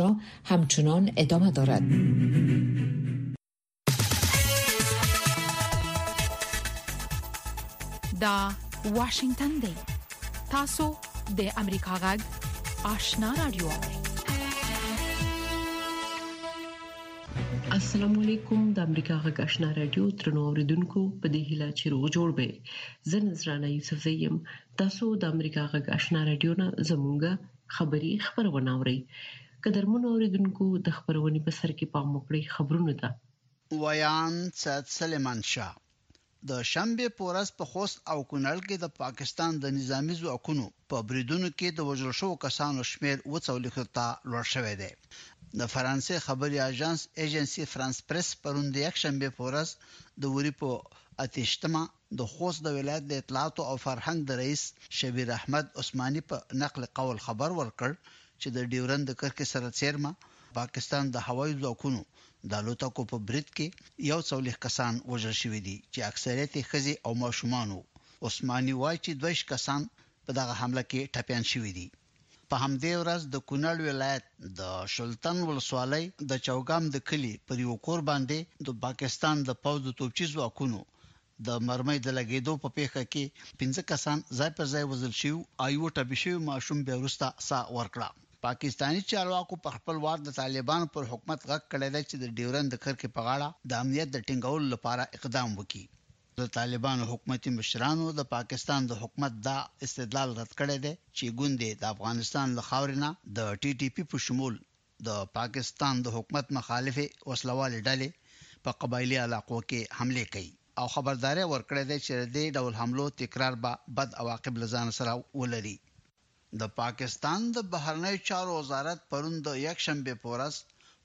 را همچنان ادامه دارد دا واشنگتن دی تاسو د امریکا غږ آشنا رادیو السلام علیکم د امریکا غږ آشنا رادیو ترنو اوریدونکو په دې هیله چې روغ جوړ به زه نذرانه یوسف زیم تاسو د امریکا غږ آشنا رادیو نه زمونږه خبری خپرونه اورئ. قدرمنو اوریدونکو د خپرونی په سر کی پام وکړئ خبرونو ته. ویاند سید سلیمان شاه د شنبې په ورځ په خوست او کونړ کې د پاکستان د نظامي ځواکونو په بریدونو کې د وژل شوو کسانو شمېر اوه څولېښتو ته لوړ شوی دی. د فرانسې خبري اژانس اژنسي فرانس پرېس پرون د یکشنبې په ورځ د وري په اته ویشت مه، د خوست د ولایت د اطلاعاتو او فرهنګ د رئیس شبیر احمد عثماني په نقل قول خبر ورکړ چې د ډیورند د کرښې سره څېرمه پاکستان د هوایي ځواکونو د الوتکو په برید کې یو څولېښت کسان وژل شوي دي چې اکثریت یې ښځې او ماشومان وو. عثماني وايي چې دوه ویشت کسان په دغه حمله کې ټپیان شوي دي. په همدې ورځ د کونړ ولایت د شلتن ولسوالۍ د چوګام د کلي پر یوه کور باندې د پاکستان د پوځ د توپچي ځواکونو د مرمۍ د لګېدو په پېښه کې پنځه کسان ځای پر ځای وژل شوي او یوه ټپي شوی ماشوم بیا وروسته ساه ورکړه. پاکستاني چارواکو په خپل وار د طالبانو پر حکومت غږ کړی دی چې د ډیورند د کرښې په غاړه د امنیت د ټینګولو لپاره اقدام وکړي. د طالبانو حکومتي مشرانو د پاکستان د حکومت دا استدلال رد کړی دی چې ګوندې د افغانستان له خاورې نه د ټي ټي پي په شمول د پاکستان د حکومت مخالفې وسله والې ډلې په قبایلي علاقو کې حملې کوي او خبرداری ورکړی دی چې د دې ډول حملو تکرار به بد عواقب له ځانه سره ولري. د پاکستان د بهرنیو چارو وزارت پرون د یکشنبې په ورځ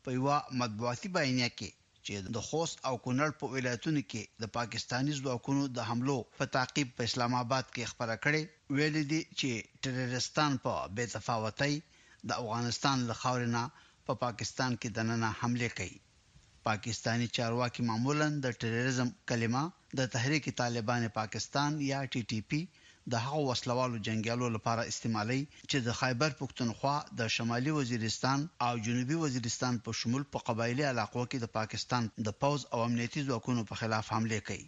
په یوه مطبوعاتي بیانیه کې چې د خوست او کونړ په ولایتونو کې د پاکستاني ځواکونو د حملو په تعقیب په اسلام اباد کې خپره کړې، ویلي دي چې ټرېرېستان په بې تفاوتۍ د افغانستان له خاورې نه په پاکستان کې دننه حملې کوي. پاکستاني چارواکي معمولاً د ټرېرېزم کلمه د تحريک طالبان پاکستان يا ټي ټي پي د هغو وسله والو جنګيالو لپاره استعمالوي چې د خيبر پښتونخوا د شمالي وزيرستان او جنوبي وزيرستان په شمول په قبايلي علاقو کې د پاکستان د پوځ او امنيتي ځواکونو په خلاف حملې کوي.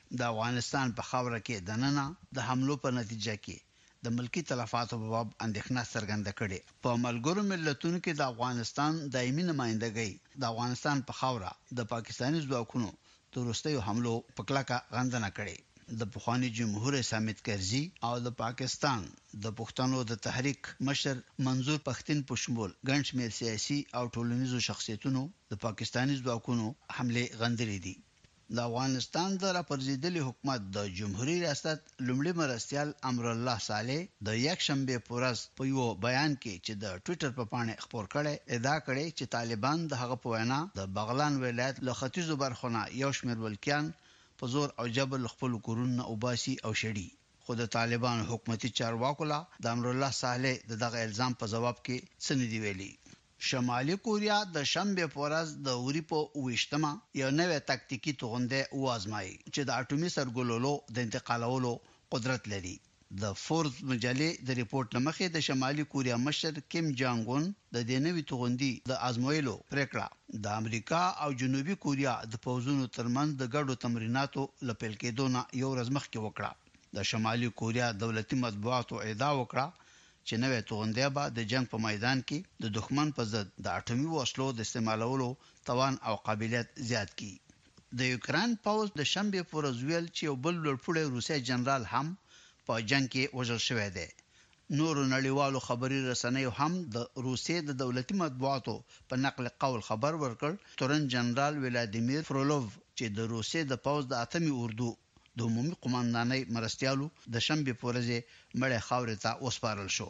د افغانستان په خاوره کې دننه د حملو په نتیجه کې د ملکي تلفاتو په باب اندېښنه څرګنده کړې. په ملګرو ملتونو کې د افغانستان دایمي نمایندګۍ د افغانستان په خاوره د پاکستاني ځواکونو د وروستیو حملو په کلکه غندنه کړې. د پخواني جمهور رئیس حامد کرزي او د پاکستان د پښتنو د تحریک مشر منظور پښتین په شمول ګڼ شمېر سیاسي او ټولنیزو شخصیتونو د پاکستاني ځواکونو حملې غندلې دي. د افغانستان د راپرځېدلي حکومت د جمهوري ریاست لومړي مرستیال امرالله صالح د یکشنبې په ورځ په یوه بیان کې چې د ټویټر په پاڼې خپور کړی، ادعا کړې چې طالبان د هغه په وینا د بغلان ولایت له ختیځو برخو نه یو شمېر ولکیان په زور او جبر له خپلو کورونو نه وباسي او شړي. خو د طالبانو حکومتي چارواکو لا د امرالله صالح د دغه الزام په ځواب کې څه نه دي ویلي. شمالي کوریا د شنبې په ورځ د وري په اوویشتمه یو نوی تاکتیکي توغندی وازمایه چې د اټومي سرګلولو د انتقالولو قدرت لري. د فوربز مجلې د رپوټ له مخې د شمالي کوریا مشر کیم جانګ اون د دې نوي توغندي د ازمویلو پریکړه د امریکا او جنوبي کوریا د پوځونو ترمنځ د ګډو تمریناتو له پیل کیدو نه یو ورځ مخکې وکړه. د شمالي کوریا دولتي مطبوعاتو ادعا وکړه چې نوی توغندی به د جنګ په میدان کې د دښمن په ضد د اټومي وسلو د استعمالولو توان او قابلیت زیات کړي. د یوکراین پوځ د شنبې په ورځ ویل چې یو بل لوړپوړی روسی جنرال هم په جنګ کې وژل شوی دی. نورو نړیوالو خبري رسنیو هم د روسیې د دولتي مطبوعاتو په نقل قول خبر ورکړ، تورن جنرال ولادیمیر فرولوف چې د روسیې د پوځ د اتمې اردو، د عمومي قوماندانۍ مرستیالو د شنبې په ورځې مړی خاورې ته وسپارل شو،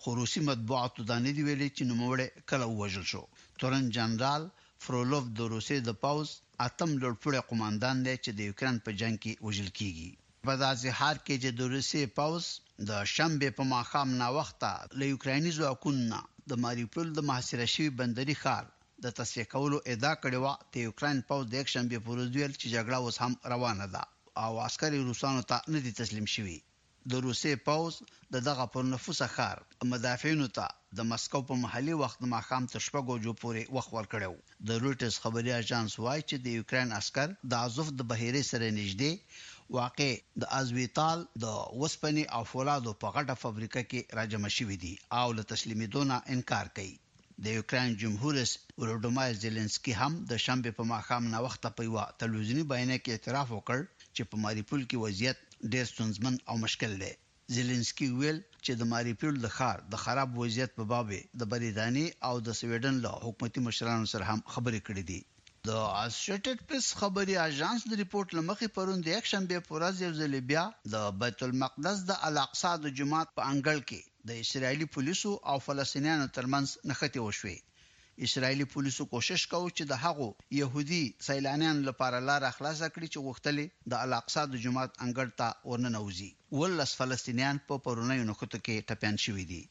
خو روسي مطبوعاتو دا نه دي ویلي چې نوموړی کله ووژل شو. تورن جنرال فرولوف د روسیې د پوځ اتم لوړپوړی قوماندان دی چې د یوکراین په جنګ کې وژل کېږي. په داسې حال کې چې د روسیې پوځ د شنبې په ماښام ناوخته له یوکرایني ځواکونو نه د ماریوپول د محاصره شوي بندري ښار د تصفیه کولو ادعا کړې وه. د یوکراین پوځ د یکشنبې په ورځ ویل چې جګړه اوس هم روانه ده او عسکر یې روسانو ته نه دي تسلیم شوي. د روسیې پوځ د دغه پرنفوسه ښار مدافعینو ته د مسکو په محلي وخت د ماښام تر شپږ وجو پورې وخت ورکړی و. د رویټرز خبري اژانس وايي چې د یوکراین عسکر د ازوف د بحیرې سره نژدې واقع د ازویتال د وسپنې او فولادو په غټه فابریکه کې راجمع شوي دي او له تسلیمېدو نه انکار کوي. د یوکراین جمهوررئیس ولودومایر زیلینسکي هم د شنبې په ماښام ناوخته په یوه تلویزیوني بیانیه کې اعتراف وکړ چې په ماریپول کې وضعیت ډېر ستونزمن او مشکل دی. زیلینسکي وویل چې د ماریپول د ښار د خراب وضعیت په باب یې د بریتانیې او د سویډن له حکومتي مشرانو سره هم خبرې کړې دي. د اسوشیټیډ پریس خبري اژانس د رپورټ له مخې پرون د یکشنبې په ورځ یو ځلې بیا د بیت المقدس د الاقصی د جومات په انګړ کې د اسراییلي پولیسو او فلسطینیانو ترمنځ نښتې وشوې. اسراییلي پولیسو کوشش کاوه چې د هغو یهودي سیلانیانو لپاره لاره خلاصه کړي چې غوښتل یې د الاقصی د جومات انګړ ته ورننوځي. اوولس فلسطینیان په پرونیو نښتو کې ټپیان شوي دي.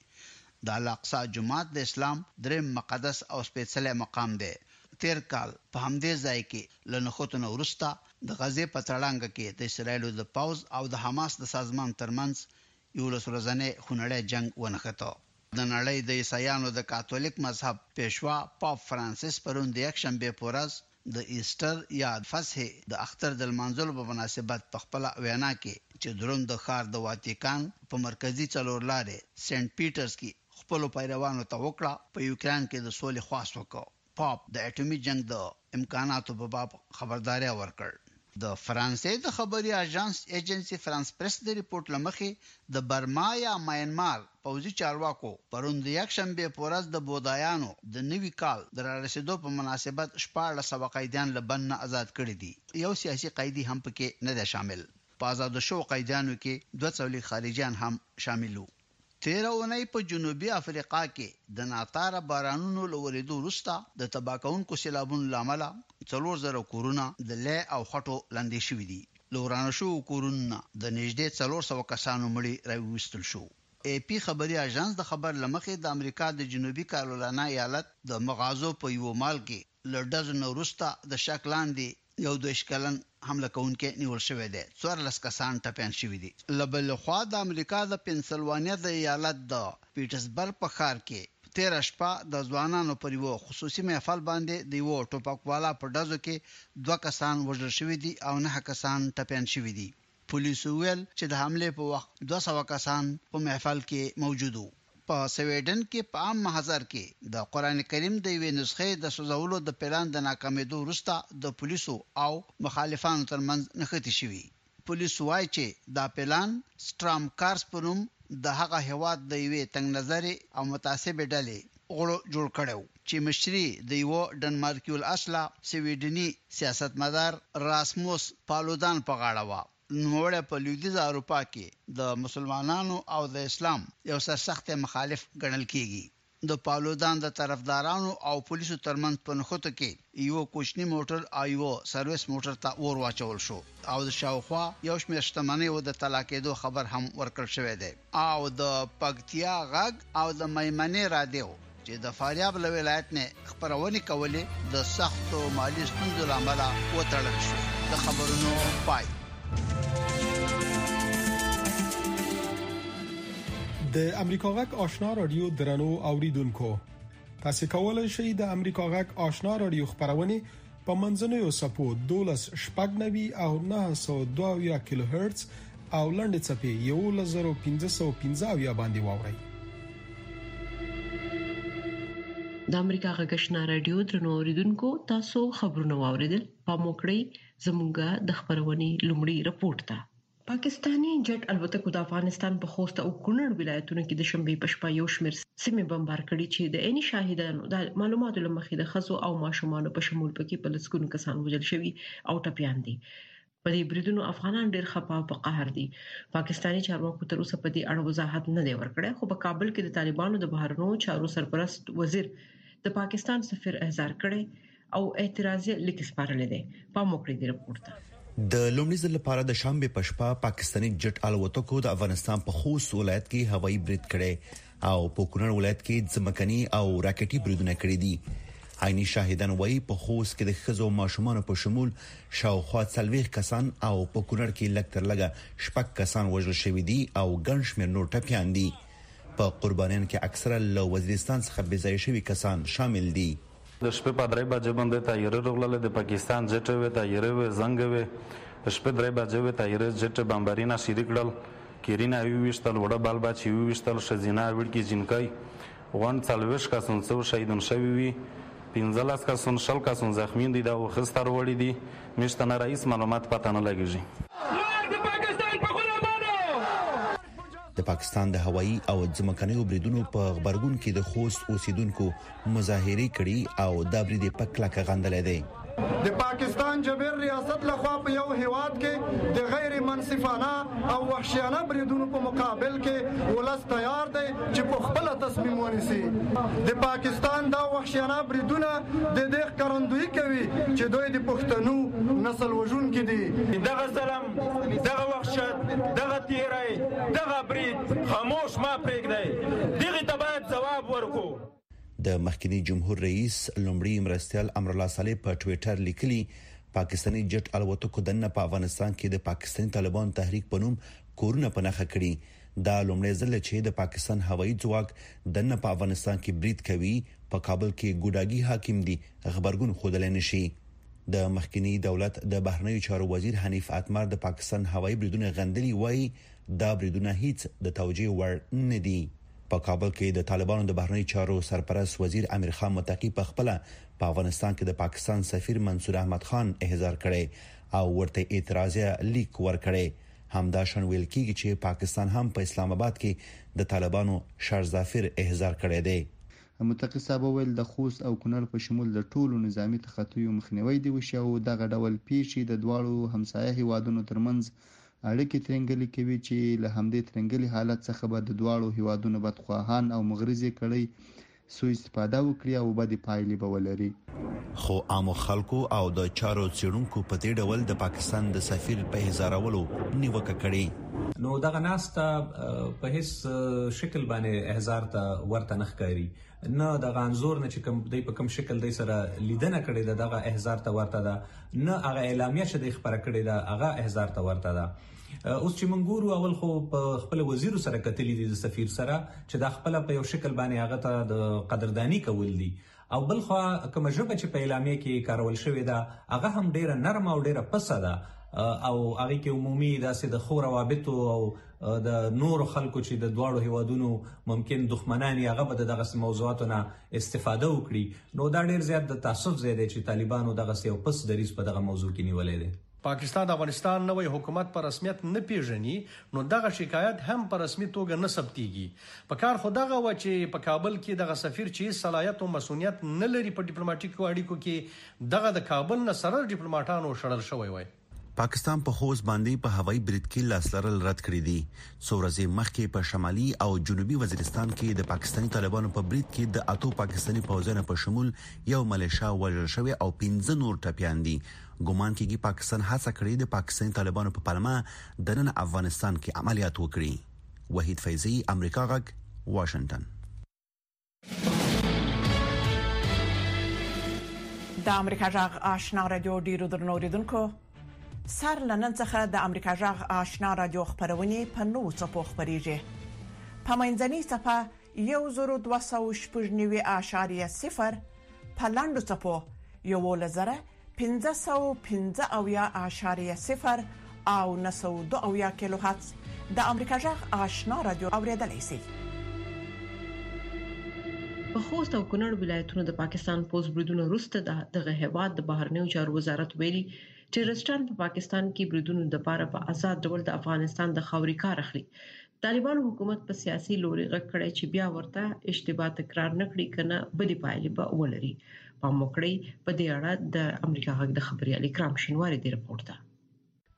د الاقصی جومات د اسلام درېیم مقدس او سپېڅلی مقام دی. تېر کال په همدې ځای کې له نښتو نه وروسته د غزې په تړانګه کې د اسراییلو د پوځ او د حماس د سازمان ترمنځ یولس ورځنی خونړی جنګ ونښته. د نړۍ د عیسایانو د کاتولیک مذهب پېشوا پوپ فرانسیس پرون د یکشنبې په ورځ د ایسټر یا فسحې د اختر د لمانځلو په مناسبت په خپله وینا کې چې درون د ښار د واتیکان په مرکزي څلور لارې سینټ پیټرز کې خپلو پیروانو ته وکړه، په یوکراین کې د سولې خواست وکړ. پاپ د اټومي جنګ د امکاناتو په باب خبرداری ورکړ. د فرانسې د خبري اژانس ايجنسي فرانس پريس د رپوټ له مخې د برما يا ماينمار پوځي چارواکو پرون د يکشنبې په ورځ د بودايانو د نوي کال د رارسېدو په مناسبت شپاړلس سوه قيديان له بند نه ازاد کړي دي. يو سياسي قيدي هم په کې نه دی شامل. په ازادو شوو قيديانو کې دوه څوليک خارجيان هم شامل وو. تېره اونۍ په جنوبي افریقا کې د ناتاره بارانونو له ورېدو وروسته د تباه کوونکو سېلابونو له امله څلور زره کورونه د لۍ او خټو لاندې شوي دي. له ورانو شوو کورونو نه د نژدې څلور سوه کسانو مړي راوویستل شو. اې پي خبري اژانس د خبر له مخې د امریکا د جنوبي کارولانا ایالت د مغازو په یوه مال کې له ډزو نه وروسته د شک لاندې یو دویشت کلن حمله کوونکی نیول شوی دی، څوارلس کسان ټپیان شوي دي. له بلې خوا د امریکا د پنسلوانیا د ایالت د پیټسبرګ په ښار کې تېره شپه د ځوانانو پر یوه خصوصي محفل باندې د یوه ټوپکوالا په ډزو کې دوه کسان وژل شوي دي او نهه کسان ټپیان شوي دي. پولیسو وویل چې د حملې په وخت دوه سوه کسان په محفل کې موجود وو. په سویډن کې په عام محضر کې د قرآن کریم د یوې نسخې د سوځولو د پلان د ناکامېدو وروسته د پولیسو او مخالفانو ترمنځ نښتې شوي. پولیس وايي چې دا پلان سټرام کارس په نوم د هغه هېواد د یوې تنګ نظرې او متعصبې ډلې غړو جوړ کړی و. چې مشري د یوه ډنمارکیوالاصله سویډني سیاستمدار راسموس پالودان په غاړه وه. نوموړی په لویدیځه اروپا کې د مسلمانانو او د اسلام یو سرسختی مخالف ګڼل کېږي. د پالودان د طرفدارانو او پولیسو ترمنځ په نښتو کې یوه کوچني موټر او یوه سرویس موټر ته اور واچول شو او د شاوخوا یو شمېر شتمنیو د طلا کېدو خبر هم ورکړل شوی دی او د پکتیا غږ او د میمنې رادیو چې د فاریاب له ولایت نه خبرونه کولې د سختو مالی ستونزو لامل وتړل شو د خبرونو پای د امریکا غک آشنا رادیو درنو اوریدونکو تاسو کولای شئ د امریکا غک آشنا رادیو خبرونه په منځنیو څپو 1290 او 902 کیلو هرتز او لنډې څپې 11515 باندې واوري د امریکا غږشنا رادیو درنو اوریدونکو تاسو خبرونه واوریدل په موکړی زموږه د خبرونې لومړی رپورت ده پاکستاني جټ الوتکو د افغانستان په خوست او کونړ ولایتونو کې د شنبې په شپه یو شمېر سیمې بمبار کړي چې د عیني شاهدانو د معلوماتو له مخې د ښځو او ماشومانو په شمول پکې په لسګونو کسان وژل شوي او ټپیان دي. په دې بریدونو افغانان ډېر خپه او په قهر دي. پاکستاني چارواکو تر اوسه په دې اړه وضاحت نه دی ورکړی، خو په کابل کې د طالبانو د بهرنیو چارو سرپرست وزیر د پاکستان سفیر احضار کړی او اعتراضي لیک سپارلی دی پام وکړئ د رپورټ ته د لومړي ځل لپاره د شنبه په شپه پاکستاني جټ الوتکو د افغانستان په خوست ولایت کې هوایي برید کړی او په کونړ ولایت کې ځمکني او راکټي بریدونه کړي دي عیني شاهدان وایي په خوست کې د خزو ماشومان په شمول شاوخوا 40 کسان او په کونړ کې لګ تر لګه شپږ کسان وژل شوې دي او ګڼ شمېر نور ټپيان دي په قربانیان کې اکثره له وزیرستان څخه بې ځای شوي کسان شامل دي د شپې په درې بجې باندې طیارې رغللې د پاکستان جټې وې طیارې وې زنګ وې د شپې درې بجې وې طیارې جټې بمبرینه شیري کړل کیرینه یې وویشتل وړه بال بچ یې وویشتل ښځینه اویړکي جینکۍ غونډ څلوېښت کسون څو شهیدون شوي وي پنځلس کسون شل کسون زخمیون دي دا اوښه ستر وړي دي میشتنه رئیس معلومات پته نه لګیږي. د پاکستان د هوایی او ځمکنیو بریدونو په خبرګون کې د خوست اوسیدونکو مظاهره کړې او دا برید په کلکه غندلې دی د پاکستان جبر ریاست لخوا په یو هیواد کې د غیر منصفانه او وحشیانه بریدونو په مقابل کې ولس تیار دی چې په خپل تصمیم ونیسي د پاکستان دا وحشیانه بریدونه د دې ښکارندوی کوي چې دوی د پښتنو نسل وژونکي دي دغه سلام دغه وحشت دغه تیری دغه برید خاموش ما پرېږدی دغه ته باید ځواب ورکو د مخکني جمهور رئیس لومړي مرستیال امرالله صالح په ټویټر لیکلي پاکستاني جټ الوتکو دننه په افغانستان کې د پاکستاني طالبان تحریک په نوم کورونه په نخښه کړي دا لومړی ځل چې د پاکستان هوایي ځواک دننه په افغانستان کې برید کوي په کابل کې ګوډاګي حاکم دي غبرګون خودلای نشي د مخکني دولت د بهرنیو چارو وزیر حنیف اتمر د پاکستان هوایي بریدونه غندلي وایي دا بریدونه هیڅ د توجیه وړ نه دي په کابل کې د طالبانو د بهرنیو چارو سرپرست وزیر امیر خان متقي په خپل په افغانستان کې د پاکستان سفیر منصور احمد خان احضار کړي او ورته اعتراضیه لیک ورکړي همدا شان ویل کیږي چې پاکستان هم په اسلام آباد کې د طالبانو شارزافیر احضار کړی دی متقي صاحب وویل، د خوست او کونړ په شمول د ټولو نظامي تخطیو مخنیوی دې وشي او دغه ډول پېښې د دواړو همسایه هېوادونو ترمنځ اړیکې ترینګلې کوي چې له همدې ترینګلي حالت څخه به د دواړو هېوادونو بدخواهان او مغرضې کړۍ سوء استفاده وکړي او بدې پایلې به ولري. خو عامو خلکو او د چارو څېړونکو په دې ډول د پاکستان د سفیر په احضارولو نیوکه کړې. نو دغه ناسته په هیڅ شکل باندې احضار ته ورته نه ښکاري، نه دغه انځور نه چې کوم دی په کوم شکل دی سره لیدنه کړې ده دغه احضار ته ورته ده، نه هغه اعلامیه چې دی خپره کړې ده هغه احضار ته ورته ده. اوس چې موږ ګورو اول خو په خپله وزیرو سره کتلي دي د سفیر سره چې دا خپله په یو شکل باندې هغه ته د قدرداني کول دي او بل خوا کومه ژبه چې په اعلامیه کې کارول شوې ده هغه هم ډیره نرمه او ډیره پسه ده او هغه کې عمومي داسې د خو روابطو او د نورو خلکو چې د دواړو هیوادونو ممکن دښمنان یا غبه دغه موضوعاتو نه استفاده وکړي نو دا ډیر زیات د تاسف زیاده چې طالبانو دغه سیو پس دریس په دغه موضوع کې نیولې ده پاکستان د افغانستان نوی حکومت په رسمیت نه پېژني، نو دغه شکایت هم په رسمي توګه نه ثبتېږي. په کار خو دغه وه چې په کابل کې دغه سفیر چې هېڅ صلاحیت او مصونیت نه لري په ډیپلوماټیکو اړیکو کې دغه د کابل نه سرر ډیپلوماټانو شړل شوی وای. پاکستان په خوست باندې په هوایي برید کې لاس لرل رد کړي دي. څو ورځې مخکې په شمالي او جنوبي وزیرستان کې د پاکستاني طالبانو په برید کې د اتو پاکستاني پوځیانو په شمول یو ملیشه وژل شوې او پنځه نور ټپیان دي. ګومان کېږي پاکستان هڅه کړې د پاکستاني طالبانو په پلمه دننه افغانستان کې عملیات وکړي وحید فیضي امریکا غږ واشنگټن د امریکا جغ آشنا رادیو ډیرو درنو ریدونکو سر لنن څخه د امریکا جغ آشنا رادیو خبرونه په نو څپو خبريږي په منځني صفه 1290.0 په لنډو څپو یوولس زره پنځه سوه پنځه اویا اعشاریه صفر او نهه سوه دوه اویا کیلو هرتز د امریکا غږ آشنا رادیو اورېدلای شئ. په خوست او کونړ ولایتونو د پاکستان پوځ بریدونو وروسته د دغه هیواد د بهرنیو چارو وزارت ویلي، ټیررسټان په پاکستان کې بریدونو لپاره په ازاد ډول د افغانستان د خاورې کار اخلي. طالبانو حکومت په سیاسي لوري غږ کړی چې بیا ورته اشتباه تکرار نکړي کنه بدی پایلې به ولري پام وکړئ په دې اړه د امریکا غږ د خبريال اکرام شینواری دی رپورټ ده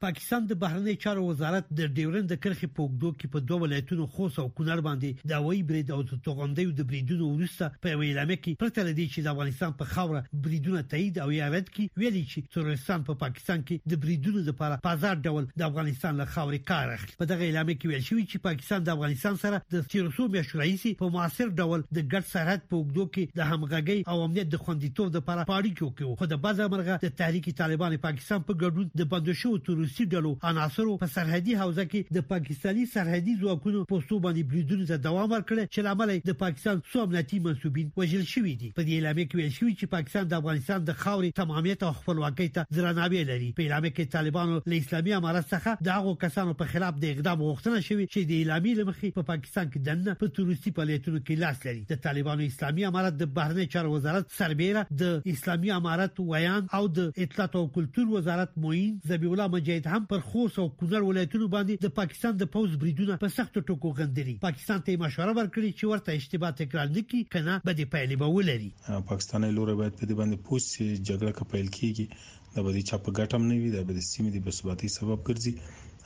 پاکستان د بهرنیو چارو وزارت د ډیورند د کرښې په اوږدو کې په دوه ولایتونو خوست او کونړ باندې د هوایي برید او د توغندیو د بریدونو وروسته په یوه اعلامیه کې پرته له دې چې د افغانستان په خاوره بریدونه تایید او یا رد کړي ویلي چې تروریستان په پاکستان کې د بریدونو لپاره په ازاد ډول د افغانستان له خاورې کار اخلي. په دغه اعلامیه کې ویل شوي چې پاکستان د افغانستان سره د تیرو څو میاشتو راهیسې په موثر ډول د ګډ سرحد په اوږدو کې د همغږۍ او امنیت د خوندیتوب لپاره په اړیکو کې خو د بده مرغه د تحریک طالبان پاکستان په ګډون د بندو شوو تروریستي ډلو عناصرو په سرحدي حوزه کې د پاکستاني سرحدي ځواکونو پوستو باندې بریدونو ته دوام ورکړ چې لامل د پاکستان څو امنیتي منسوبین وژل شوي دي په دې اعلامیه کې ویل شوي چې پاکستان د افغانستان د خاورې تمامیت او خپلواکۍ ته درناوی لري په اعلامیه کې طالبانو له اسلامي امارت څخه د هغو کسانو په خلاف د اقدام غوښتنه شوې چې د اعلامیې له مخې په پاکستان کې دننه په تروریستي فعالیتونو کې لاس لري د طالبانو اسلامي امارت د بهرنی چارو وزارت سربېره د اسلامي امارت ویاند او د اطلاعات او کلتور وزارت معین ذبی الله مجاهد هم پر خوست او کونړ ولایتونو باندې د پاکستان د پوز بریدونه په سخت ټکو غندلي پاکستان ته یې مشوره ورکړې چې ورته اشتباه تکرار نه کړي که نه بدې پایلې به ولري. پاکستانی لوری باید په دې باندې پوه شي چې جګړه که پیل کېږي دا به د چا په ګټه هم نه وي، دا به د سیمې د بې ثباتۍ سبب ګرځي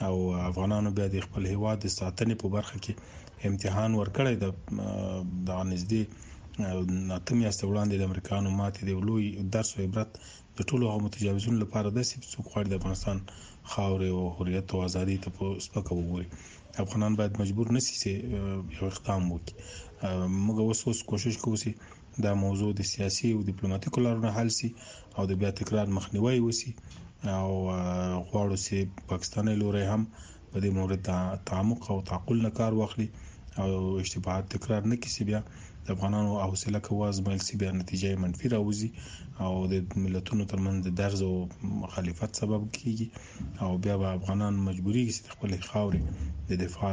او افغانانو بیا د خپل هېواد د ساتنې په برخه کې امتحان ورکړی ده. دغه نږدې اته میاشتې وړاندې د امریکایانو ماتې د یو لوی درس او عبرت د ټولو هغه متجاوزونو لپاره ده چې څوک غواړي د افغانستان خاورې او حریت او ازادي ته په سپکه وګوري افغانان باید مجبور نشي چې یو اقدام وکړي موږ اوس اوس کوشش کوو چې دا موضوع د سیاسي او ډیپلوماټیکو لارو نه حل شي او د بیا تکرار مخنیوي وشي او غواړو چې پاکستاني لوري هم په دې مورد تعمق او تعقل نه کار واخلي او اشتباهات تکرار نه کیسي بیا د افغانانو حوصله کوه ازمایل سی بیا نتیجه منفي راوځي او د ملتونو ترمنځ د درز او مخالفت سبب کیږي او بیا به افغانان مجبوري چې خپل خاورې د دفاع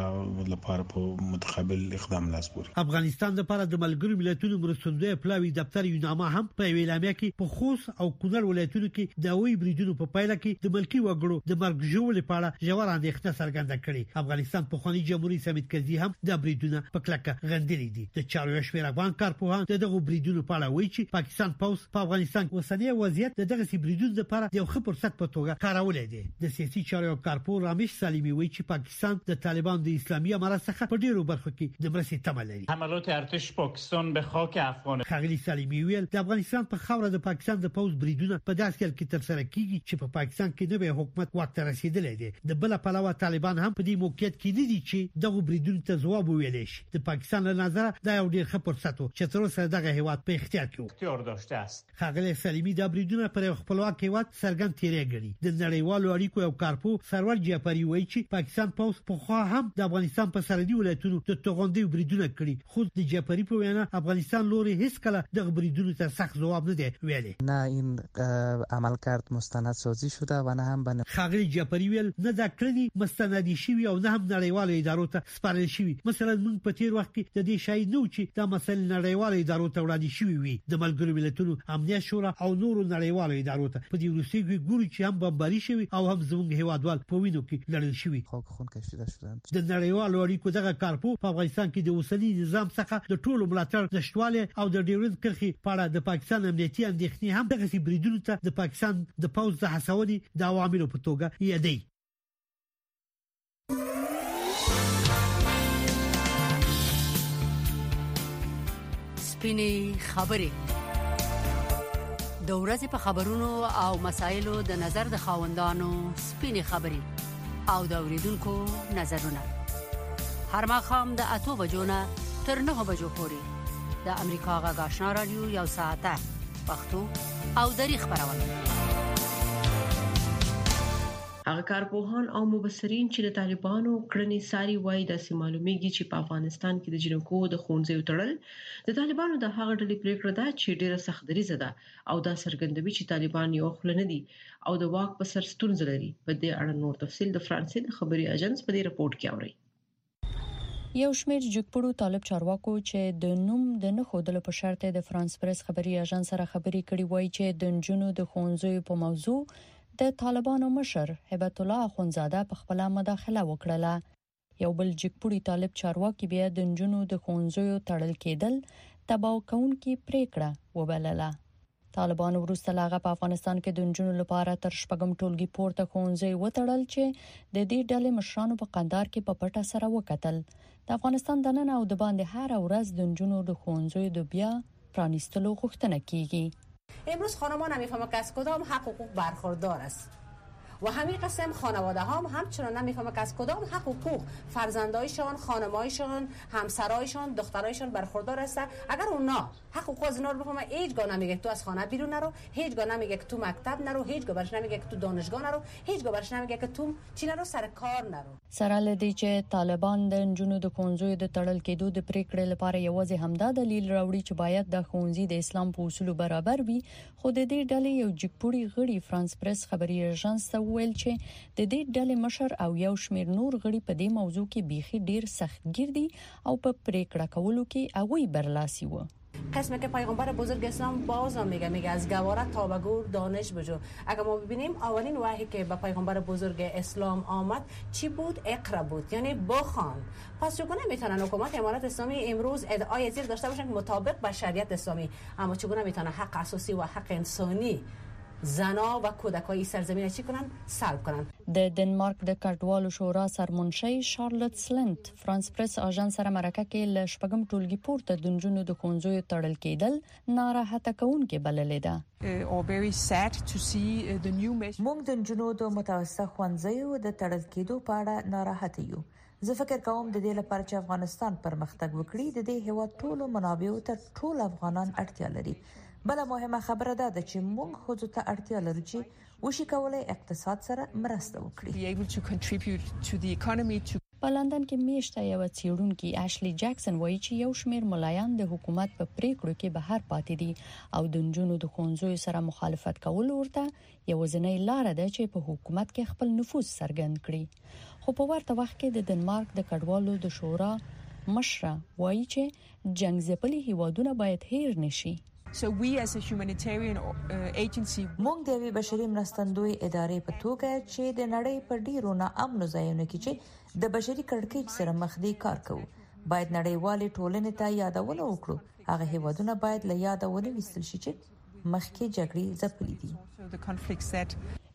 لپاره په متقابل اقدام لاس پوري افغانستان لپاره د ملګرو ملتونو مرستندوی پلاوی دفتر یوناما هم په اعلامیه کې په خوست او کونړ ولایتونو کې د هوایي بریدونو په پایله کې د ملکي وګړو د مرګ ژوبلې په اړه ژوره اندېښنه څرګنده کړې. افغانستان پخوانی جمهور رئیس حامد کرزي هم دا بریدونه په کلکه غندلي دي. د چارو یو شمېر افغان کارپوهان د دغو بریدونو په اړه وایي چې پاکستان پوځ په افغانستان کې اوسنی وضعیت د دغسې بریدونو لپاره د یو ښه فرصت په توګه کارولی دی. د سیاسي چارو یو کارپوه رامش سالمي وایي چې پاکستان ساند د طالبانو د اسلامي امارت څخه په ډېرو برخو کې د مرستې تمه لري. حملات ارتش پاکستان به خاک افغان. ښاغلي سالمي وویل، د افغانستان په خاوره د پاکستان د پوځ بریدونه په داسې حال کې ترسره کېږي چې په پاکستان کې نوی حکومت واک ته رسېدلی دی. د بله پلوه طالبان هم په دې موقعیت کې نه دي چې دغو بریدونو ته ځواب وویلی شي. د پاکستان له نظره دا یو ډېر ښه فرصت و چې تر اوسه دغه هېواد په اختیار کې و. ښاغلی سلیمي دا بریدونه پر یو خپلواک هېواد څرګند تېری ګڼي. د نړیوالو اړیکو یو کارپوه سرور جعفري وایي چې پاکستان پوځ پخوا هم د افغانستان په سرحدي ولایتونو د توغندیو بریدونه کړي، خو د جعفري په وینا افغانستان لوري هېڅکله دغه بریدونو ته سخت ځواب نه دی ویلی. نه این عملکرد مستند سازی شده و نه هم به. ښاغلي جعفري ویل، نه دا کړنې مستندې شوي او نه هم نړیوالو ادارو ته سپارل شوي، مثلاً موږ په تېر وخت کې د دې شاهد نه وو چې دا مسایل نړیوالو ادارو ته وړاندې شوي وي، د ملګرو ملتونو امنیت شورا او نورو نړیوالو ادارو ته، په دې وروستیو کې ګورو چې هم بمباري شوې او هم زموږ هېوادوال په وینو کې لړل شوي. د نړیوالو اړیکو دغه کارپوه په افغانستان کې د اوسني نظام څخه د ټولو ملاتړ نشتوالی او د ډیورند کرښې په اړه د پاکستان امنیتي اندېښنې هم دغسې بریدونو ته د پاکستان د پوځ د هڅونې د عواملو په توګه یادوي. سپینې خبرې د ورځې په خبرونو او مسایلو د نظر د خاوندانو سپینې خبرې او د اوریدونکو نظرونه هر مخام د اتو بجو نه تر نه بجو پورې د امریکا غا غاښنا رادیو یو ساعته پښتو او دری خبرونه هغه کارپوهان او مبصرین چې د طالبانو کړنې څاري وایي داسې معلومیږي چې په افغانستان کې د جنکو د ښوونځیو تړل د طالبانو د هغه ډلې پریکړه ده چې ډیره سخت دریزه ده او دا څرګندوي چې طالبان یو خل نه دي او د واک په سر ستونزه لري په دې اړه نور تفصيل د فرانسې د خبري اژانس په دې رپورت کې اوري یو شمېر جګپړو طالب چارواکو چې د نوم د نه خودلو په شرط د فرانس پریس خبري اژانس سره خبري کړي وایي چې د جنونو د خونځو په موضوع د طالبانو مشر هبت الله اخونزاده په خپل مداخله وکړه یو بل جګپړي طالب چارواکي بیا د جنونو د خونځو تړل کېدل تباو کونکي پریکړه وبلله طالبانو وروسته لاغه په افغانستان کې د نجونو لپاره تر شپږم ټولګي پورته ښوونځي وټړل چې د دې ډلې مشرانو په قندار کې په پټه سره وکتل د افغانستان د نن او د باندې هر ورځ د نجونو د ښوونځي د بیا پرانیستلو غوښتنه کیږي امروز خانمان نمیفهمه که از کدام حق حقوق برخوردار است و همین قسم خانواده هم همچنان نمیفهمه که از کدام حق حقوق فرزندایشان خانمایشان همسرایشان دخترایشان برخوردار است اگر اونا حق خو زنار بفهمه هیچ گاه نمیگه که تو از خانه بیرون نرو هیچ گاه نمیگه که تو مکتب نرو هیچ گاه برش نمیگه که تو دانشگاه نرو هیچ گاه برش نمیگه که تو چی نرو سر کار نرو. سره له دې چې طالبان د نجونو د ښوونځیو د تړل کېدو د پرېکړې لپاره یوازې همدا دلیل راوړي چې باید دا ښوونځي د اسلام په اصولو برابر وي، خو د دې ډلې یو جګپوړي غړي فرانس پرس خبري اژانس ته وویل چې د دې ډلې مشر او یو شمېر نور غړي په دې موضوع کې بیخي ډېر سختګیر دي او په پریکړه کولو کې هغوی برلاسي وو قسم که پیغمبر بزرگ اسلام باز هم میگه میگه از گواره تا به گور دانش بجو اگر ما ببینیم اولین وحی که به پیغمبر بزرگ اسلام آمد چی بود اقرا بود یعنی بخوان پس چگونه میتونن حکومت امارت اسلامی امروز ادعای زیر داشته باشن مطابق به شریعت اسلامی اما چگونه میتونه حق اساسی و حق انسانی زنا و کودکای سرزمین چی کنن سلب کنن د دنمارک د کډوالو شورا سرمنشی شارلوت سلنت فرانس پریس اژانس سره مرکه کې له شپږم ټولګي پورته د نجونو د ښوونځیو تړل کېدل ناراحت کونکي بللې ده موږ د نجونو د متوسطه ښوونځیو د تړل کېدو په اړه ناراحت یو زه فکر کوم د دې لپاره چې افغانستان پرمختګ وکړي د دې هیواد ټولو منابعو ته ټول افغانان اړتیا لري بل مهمه خبره دا ده چې موږ خو ته اړتیا لرو چې وشي کولای اقتصاد سره مرسته وکړي په لندن کې میشته یوه څیړونکي اشلی جکسن وایي چې یو شمیر ملایان د حکومت په پریکړو کې بهر پاتې دي او د نجونو د خونځو سره مخالفت کول ورته یوځنۍ لار ده چې په حکومت کې خپل نفوذ څرګند کړي خو په ورته وخت کې د دنمارک د کډوالو د شورا مشره وایي چې جنګ ځپلي هیوادونه باید هیر نه شي. موږ د یوې بشري مرستندوی ادارې په توګه چې د نړۍ په ډیرو نا امنو ځایونو کې چې د بشري کړکیچ سره مخ دي کار کوو باید نړیوالې ټولنې ته یادونه وکړو هغه هیوادونه باید له یاده ونه ویستل شي چې مخکې جګړې ځپلي دي.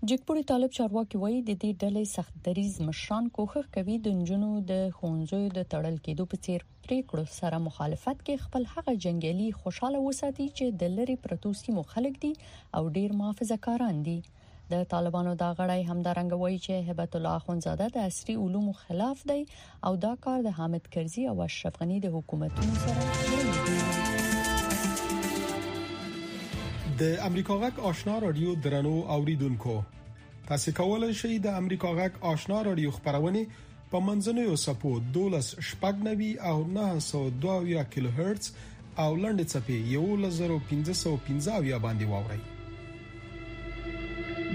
جګپوړي طالب چارواکي وايي د دې ډلې سخت دریځ مشران کوښښ کوي د نجونو د ښوونځیو د تړل کیدو په څیر پریکړو سره مخالفت کې خپل هغه جنگیالي خوشاله وساتي چې د لری پرتو سیمو خلک دي او ډیر محافظه کاران دي د طالبانو دا غړی همدارنګ وایي چې هبت الله خونزاده د عصري علومو خلاف دی او دا کار د حامد کرزي او اشرف غني د حکومتونو سره د امریکا غک آشنا رادیو درنو اوریدونکو تاسو کولای شئ د امریکا غږ آشنا رادیو خبرونه په منځنوي سپو 12 شپږنوي او 902 کیلو هرتز او لنډې چپې 11515 باندې واوري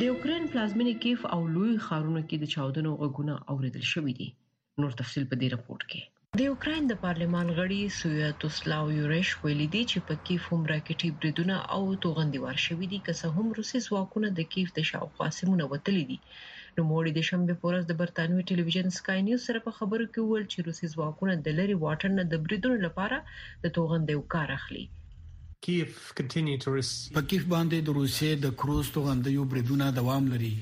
د یوکرين پلازمینه کیف او لوی خارونو کې د چاودنو غږونه اوریدل شوې دي نور تفصیل په دې رپوټ کې. د اوکراین د پارلمان غړي سویاتوسلاو یوریش ویلي دي چې په کیف هم راکټي بریدونه او توغندي وار شوي دي، که څه هم روسي ځواکونه د کیف د شاوخوا سیمونه وتلي دي. نوموړي د شنبې په ورځ د برتانوي ټلویزیون سکای نیوز سره په خبرو کې وویل چې روسي ځواکونه د لرې واټن نه د بریدونو لپاره د توغندیو کار اخلي. په کیف باندې د روسیې د کروز توغندیو بریدونه دوام لري.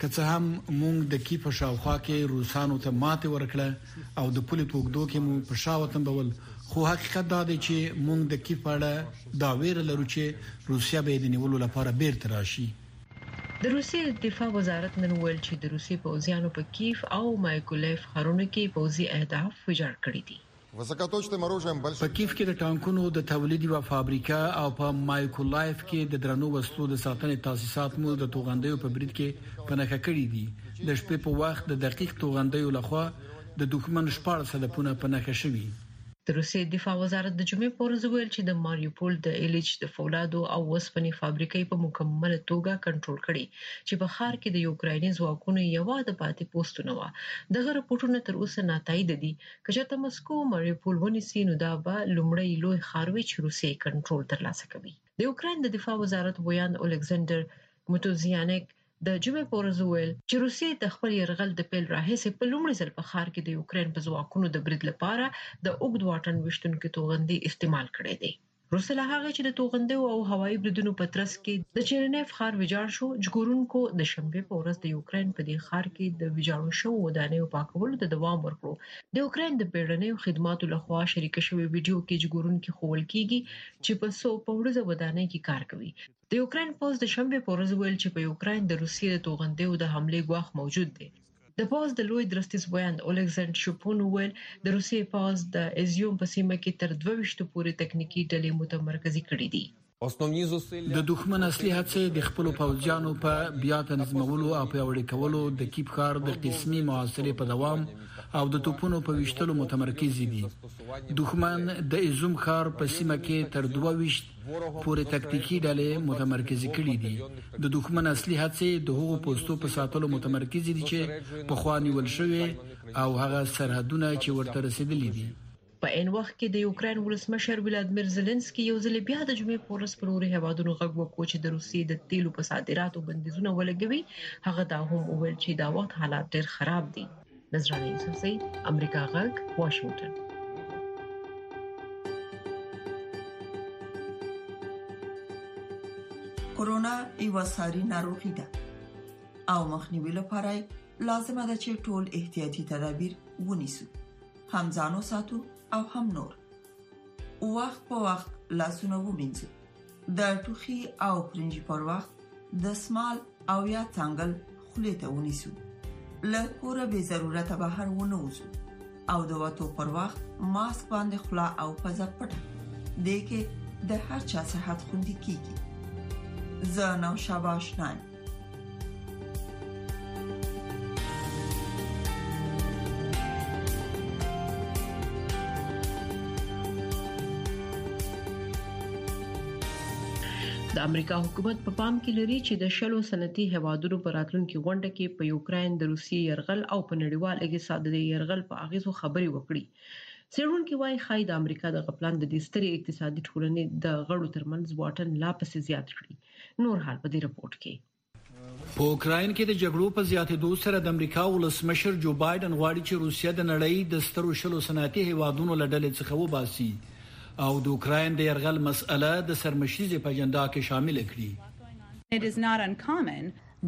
که څه هم موږ د کی په شاوخوا کې روسانو ته ماتې ورکړه او د پولې په اوږدو کې مو په شا وتمبول، خو حقیقت دا دی چې موږ د کی په اړه دا وېره لرو چې روسیه به یې د نیولو لپاره بېرته راشي. د روسیې د دفاع وزارت نن وویل چې د روسیې پوځیانو په کیف او مایکولایف ښارونو کې پوځي اهداف ویجاړ کړي دي. په کیف کې د ټانکونو د تولید یوه فابریکه او په مایکولایف کې د درنو وسلو د ساتنې تاسیسات مو د توغندیو په برید کې په نښه کړي دي. د شپې په وخت د دقیق توغندیو له خوا د دښمن شپاړس هدفونه په نښه شوي. د روسیې دفاع وزارت د جمعې په ورځ وویل چې د ماریوپول د ایلیچ د فولادو او وسپنې فابریکه یې په مکمله توګه کنټرول کړې چې په ښار کې د یوکرایني ځواکونو یواده پاتې پوستونه وه. دغه رپوټونه تر اوسه ناتاییده دي که چېرته مسکو ماریوپول ونیسي نو دا به لومړی لوی ښار وي چې روسیه یې کنټرول ترلاسه کوي د اوکراین د دفاع وزارت ویاند اولکساندر متوزیانک د جمعې په ورځ وویل چې روسیې د خپل یرغل د پیل راهیسې په لومړي ځل په ښار کې د یوکرین په ځواکونو د برید لپاره د اوږد واټن ویشتونکي توغندي استعمال کړی دی. وروسته له هغه چې د توغندیو او هوایي بریدونو په ترڅ کې د چیرنیف ښار ویجاړ شو، ژغورونکو د شنبې په ورځ د یوکراین په دې ښار کې د ویجاړو شوو ودانیو پاکولو ته دوام ورکړو. د یوکراین د بیړنیو خدماتو له خوا شریکه شوې ویډیو کې ژغورونکي ښوول کیږي چې په څو پوړیزه ودانۍ کې کار کوي. د یوکراین پوځ د شنبې په ورځ وویل چې په یوکراین د روسیې د توغندیو د حملې ګواښ موجود دی. د پوځ د لوی درستیز ویاند اولګزند شوپون وویل، د روسیې پوځ د ایزیوم په سیمه کې تر دوه ویشتو پورې تکنیکي ډلې متمرکزې کړې دي. د دښمن اصلي هڅې د خپلو پوځیانو په بیا تنظیمولو او پیاوړي کولو، د کیپ ښار د قسمي محاصرې په دوام او د توپونو په ویشتلو متمرکزې دي. دښمن د ایزوم ښار په سیمه کې تر دوه ویشت پورې تکتیکي ډلې متمرکزې کړې دي. د دښمن اصلي هڅې د هغو پوستو په ساتلو متمرکزې دي چې پخوا نیول شوې او هغه سرحدونه چې ورته رسېدلي دي. په عین وخت کې د یوکراین ولسمشر ولادمیر زیلنسکي یو ځلې بیا د جمعې په ورځ پر نورو هېوادونو غږ وکړ چې د روسیې د تېلو په صادراتو بندیزونه ولګوي. هغه دا هم وویل چې دا وخت حالات ډېر خراب دي. نذرانه یوسفزۍ امریکا غږ واشنگټن کورونا یو ساري ناروغي ده او مخنیوي لپاره لازمه ده چې ټول احتیاطي تدابیر ونیسو هم ځانو ساتو او هم نور وخت په وخت لاسونه ومینځو د ټوخي او پرنجي پر وخت د سمال او یا تنګل خولې ته ونیسو له کوره به ضرورت بهر ونه وځو او د وټو پر وخت ماسک باندې خلا او پزه پټه د کې د هر چا صحت خوندي کیږي زه نو شاباش نه د امریکا حکومت په پام کې لري چې د شلو صنعتي هوادونو پر راتلونکو غونډه کې په یوکرين د روسي يرغل او په نړیوال اقتصاد د يرغل په اغیزو خبري وکړي سیرونکو وايي خای د امریکا د غپلان د دې ستري اقتصادي ټولنې د غړو ترمنځ واټن لا پسې زیات کړي نور حال په دې رپورټ کې په اوکراین کې د جګړو په زیاتېدو سره د امریکا ولسمشر جو بایدن غواړي چې روسیه د نړۍ د سترو شلو صنعتي هیوادونو له ډلې څخه وباسي او د اوکراین د يرغل مسئله د سرمشریزې په اجنډا کې شامل کړي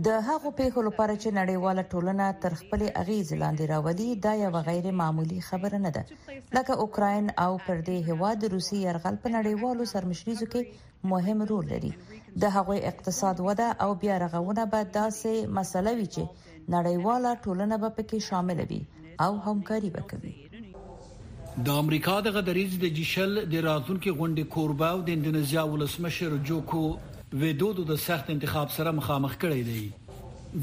د هغو پیښو لپاره چې نړیواله ټولنه تر خپل اغیز لاندې راولي دا یو غیر معمولی خبره نه ده لکه اوکراین او پر دې هوا د روسي يرغل په نړیوالو سرمشريزو کې مهم رول لري د هغوی اقتصاد وده او بیا رغونه به داسې مسله وي چې نړیواله ټولنه به پکې شامل وي او همکاري به کوي د امریکا دغه دریځ د جي شل د راتلونکي غونډې کوربه او د اندونیزیا ولسمشر جوکو ویدودو د سخت انتخاب سره مخامخ کړی دی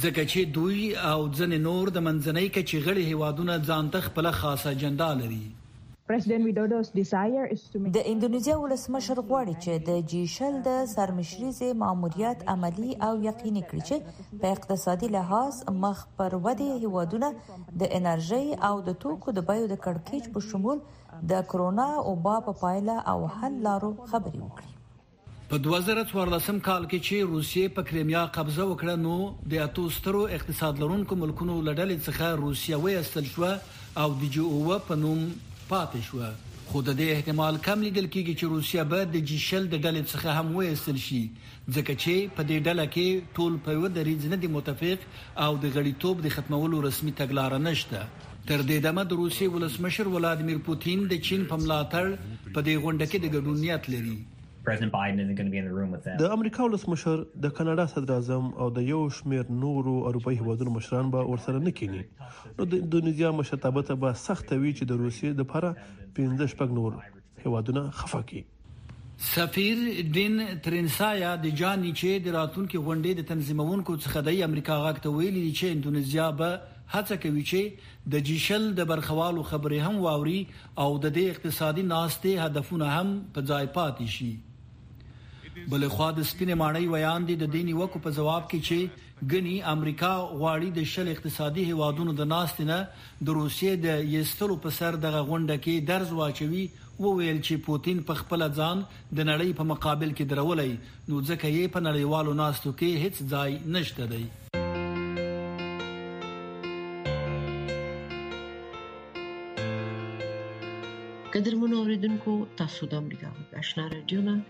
ځکه چې دوی او ځنې نور د منځنۍ کچې غړي هیوادونه ځانته خپل خاصه اجنډا لري د اندونیزیا ولسمشر غواړي چې د جي شل د سرمشریزې ماموریت عملي او یقیني کړي چې په اقتصادي لحاظ مخ پر ودې هیوادونه د انرژۍ او د توکو د بیو د کړکیچ په شمول د کرونا وبا په پایله او حل لارو خبرې وکړي. په دوه زره څوارلس کال کې چې روسیې په کریمیا قبضه وکړه نو د اتو سترو اقتصاد لرونکو ملکونو له ډلې څخه روسیه وایستل شوه او د جي اووه په نوم پاتې شوه خو د دې احتمال کم لیدل کیږي چې روسیه به د جي شل د ډلې څخه هم وایستل شي ځکه چې په دې ډله کې ټول په یوه دریځ نه دي متفق او د غړیتوب د ختمولو رسمي تګلاره نشته. تر دې دمه د روسیې ولسمشر ولادمیر پوتین د چین په ملاتړ په دې غونډه کې د ګډون نیت لري. د امریکا ولسمشر، د کاناډا صدراعظم او د یو شمېر نورو اروپايي هېوادونو مشران به ورسره نه کېني، نو د اندونیزیا مشرتابه ته به سخته وي چې د روسیې لپاره پنځه شپږ نور هیوادونه خفه کړي. سفیر ډین ترینسایا د جان نیچې د راتلونکې غونډې د تنظیموونکو څخه دی امریکا غږ ته ویلي دي چې اندونیزیا به هڅه کوي چې د جي شل د برخوالو خبرې هم واوري او د دې اقتصادي ناستې هدفونه هم په ځای پاتې شي. بلخوا د سپینې ماڼۍ ویاندې د دې نیوکو په ځواب کې چې ګني امریکا غواړي د شل اقتصادي هیوادونو د ناستې نه د روسیې د یستلو په سر دغه غونډه کې درز واچوي وویل چې پوتین په خپله ځان د نړۍ په مقابل کې درولی نو ځکه یې په نړیوالو ناستو کې هیڅ ځای نشته دی. قدرمنو اوریدونکو تاسو د امریکا غږ آشنا رادیو نه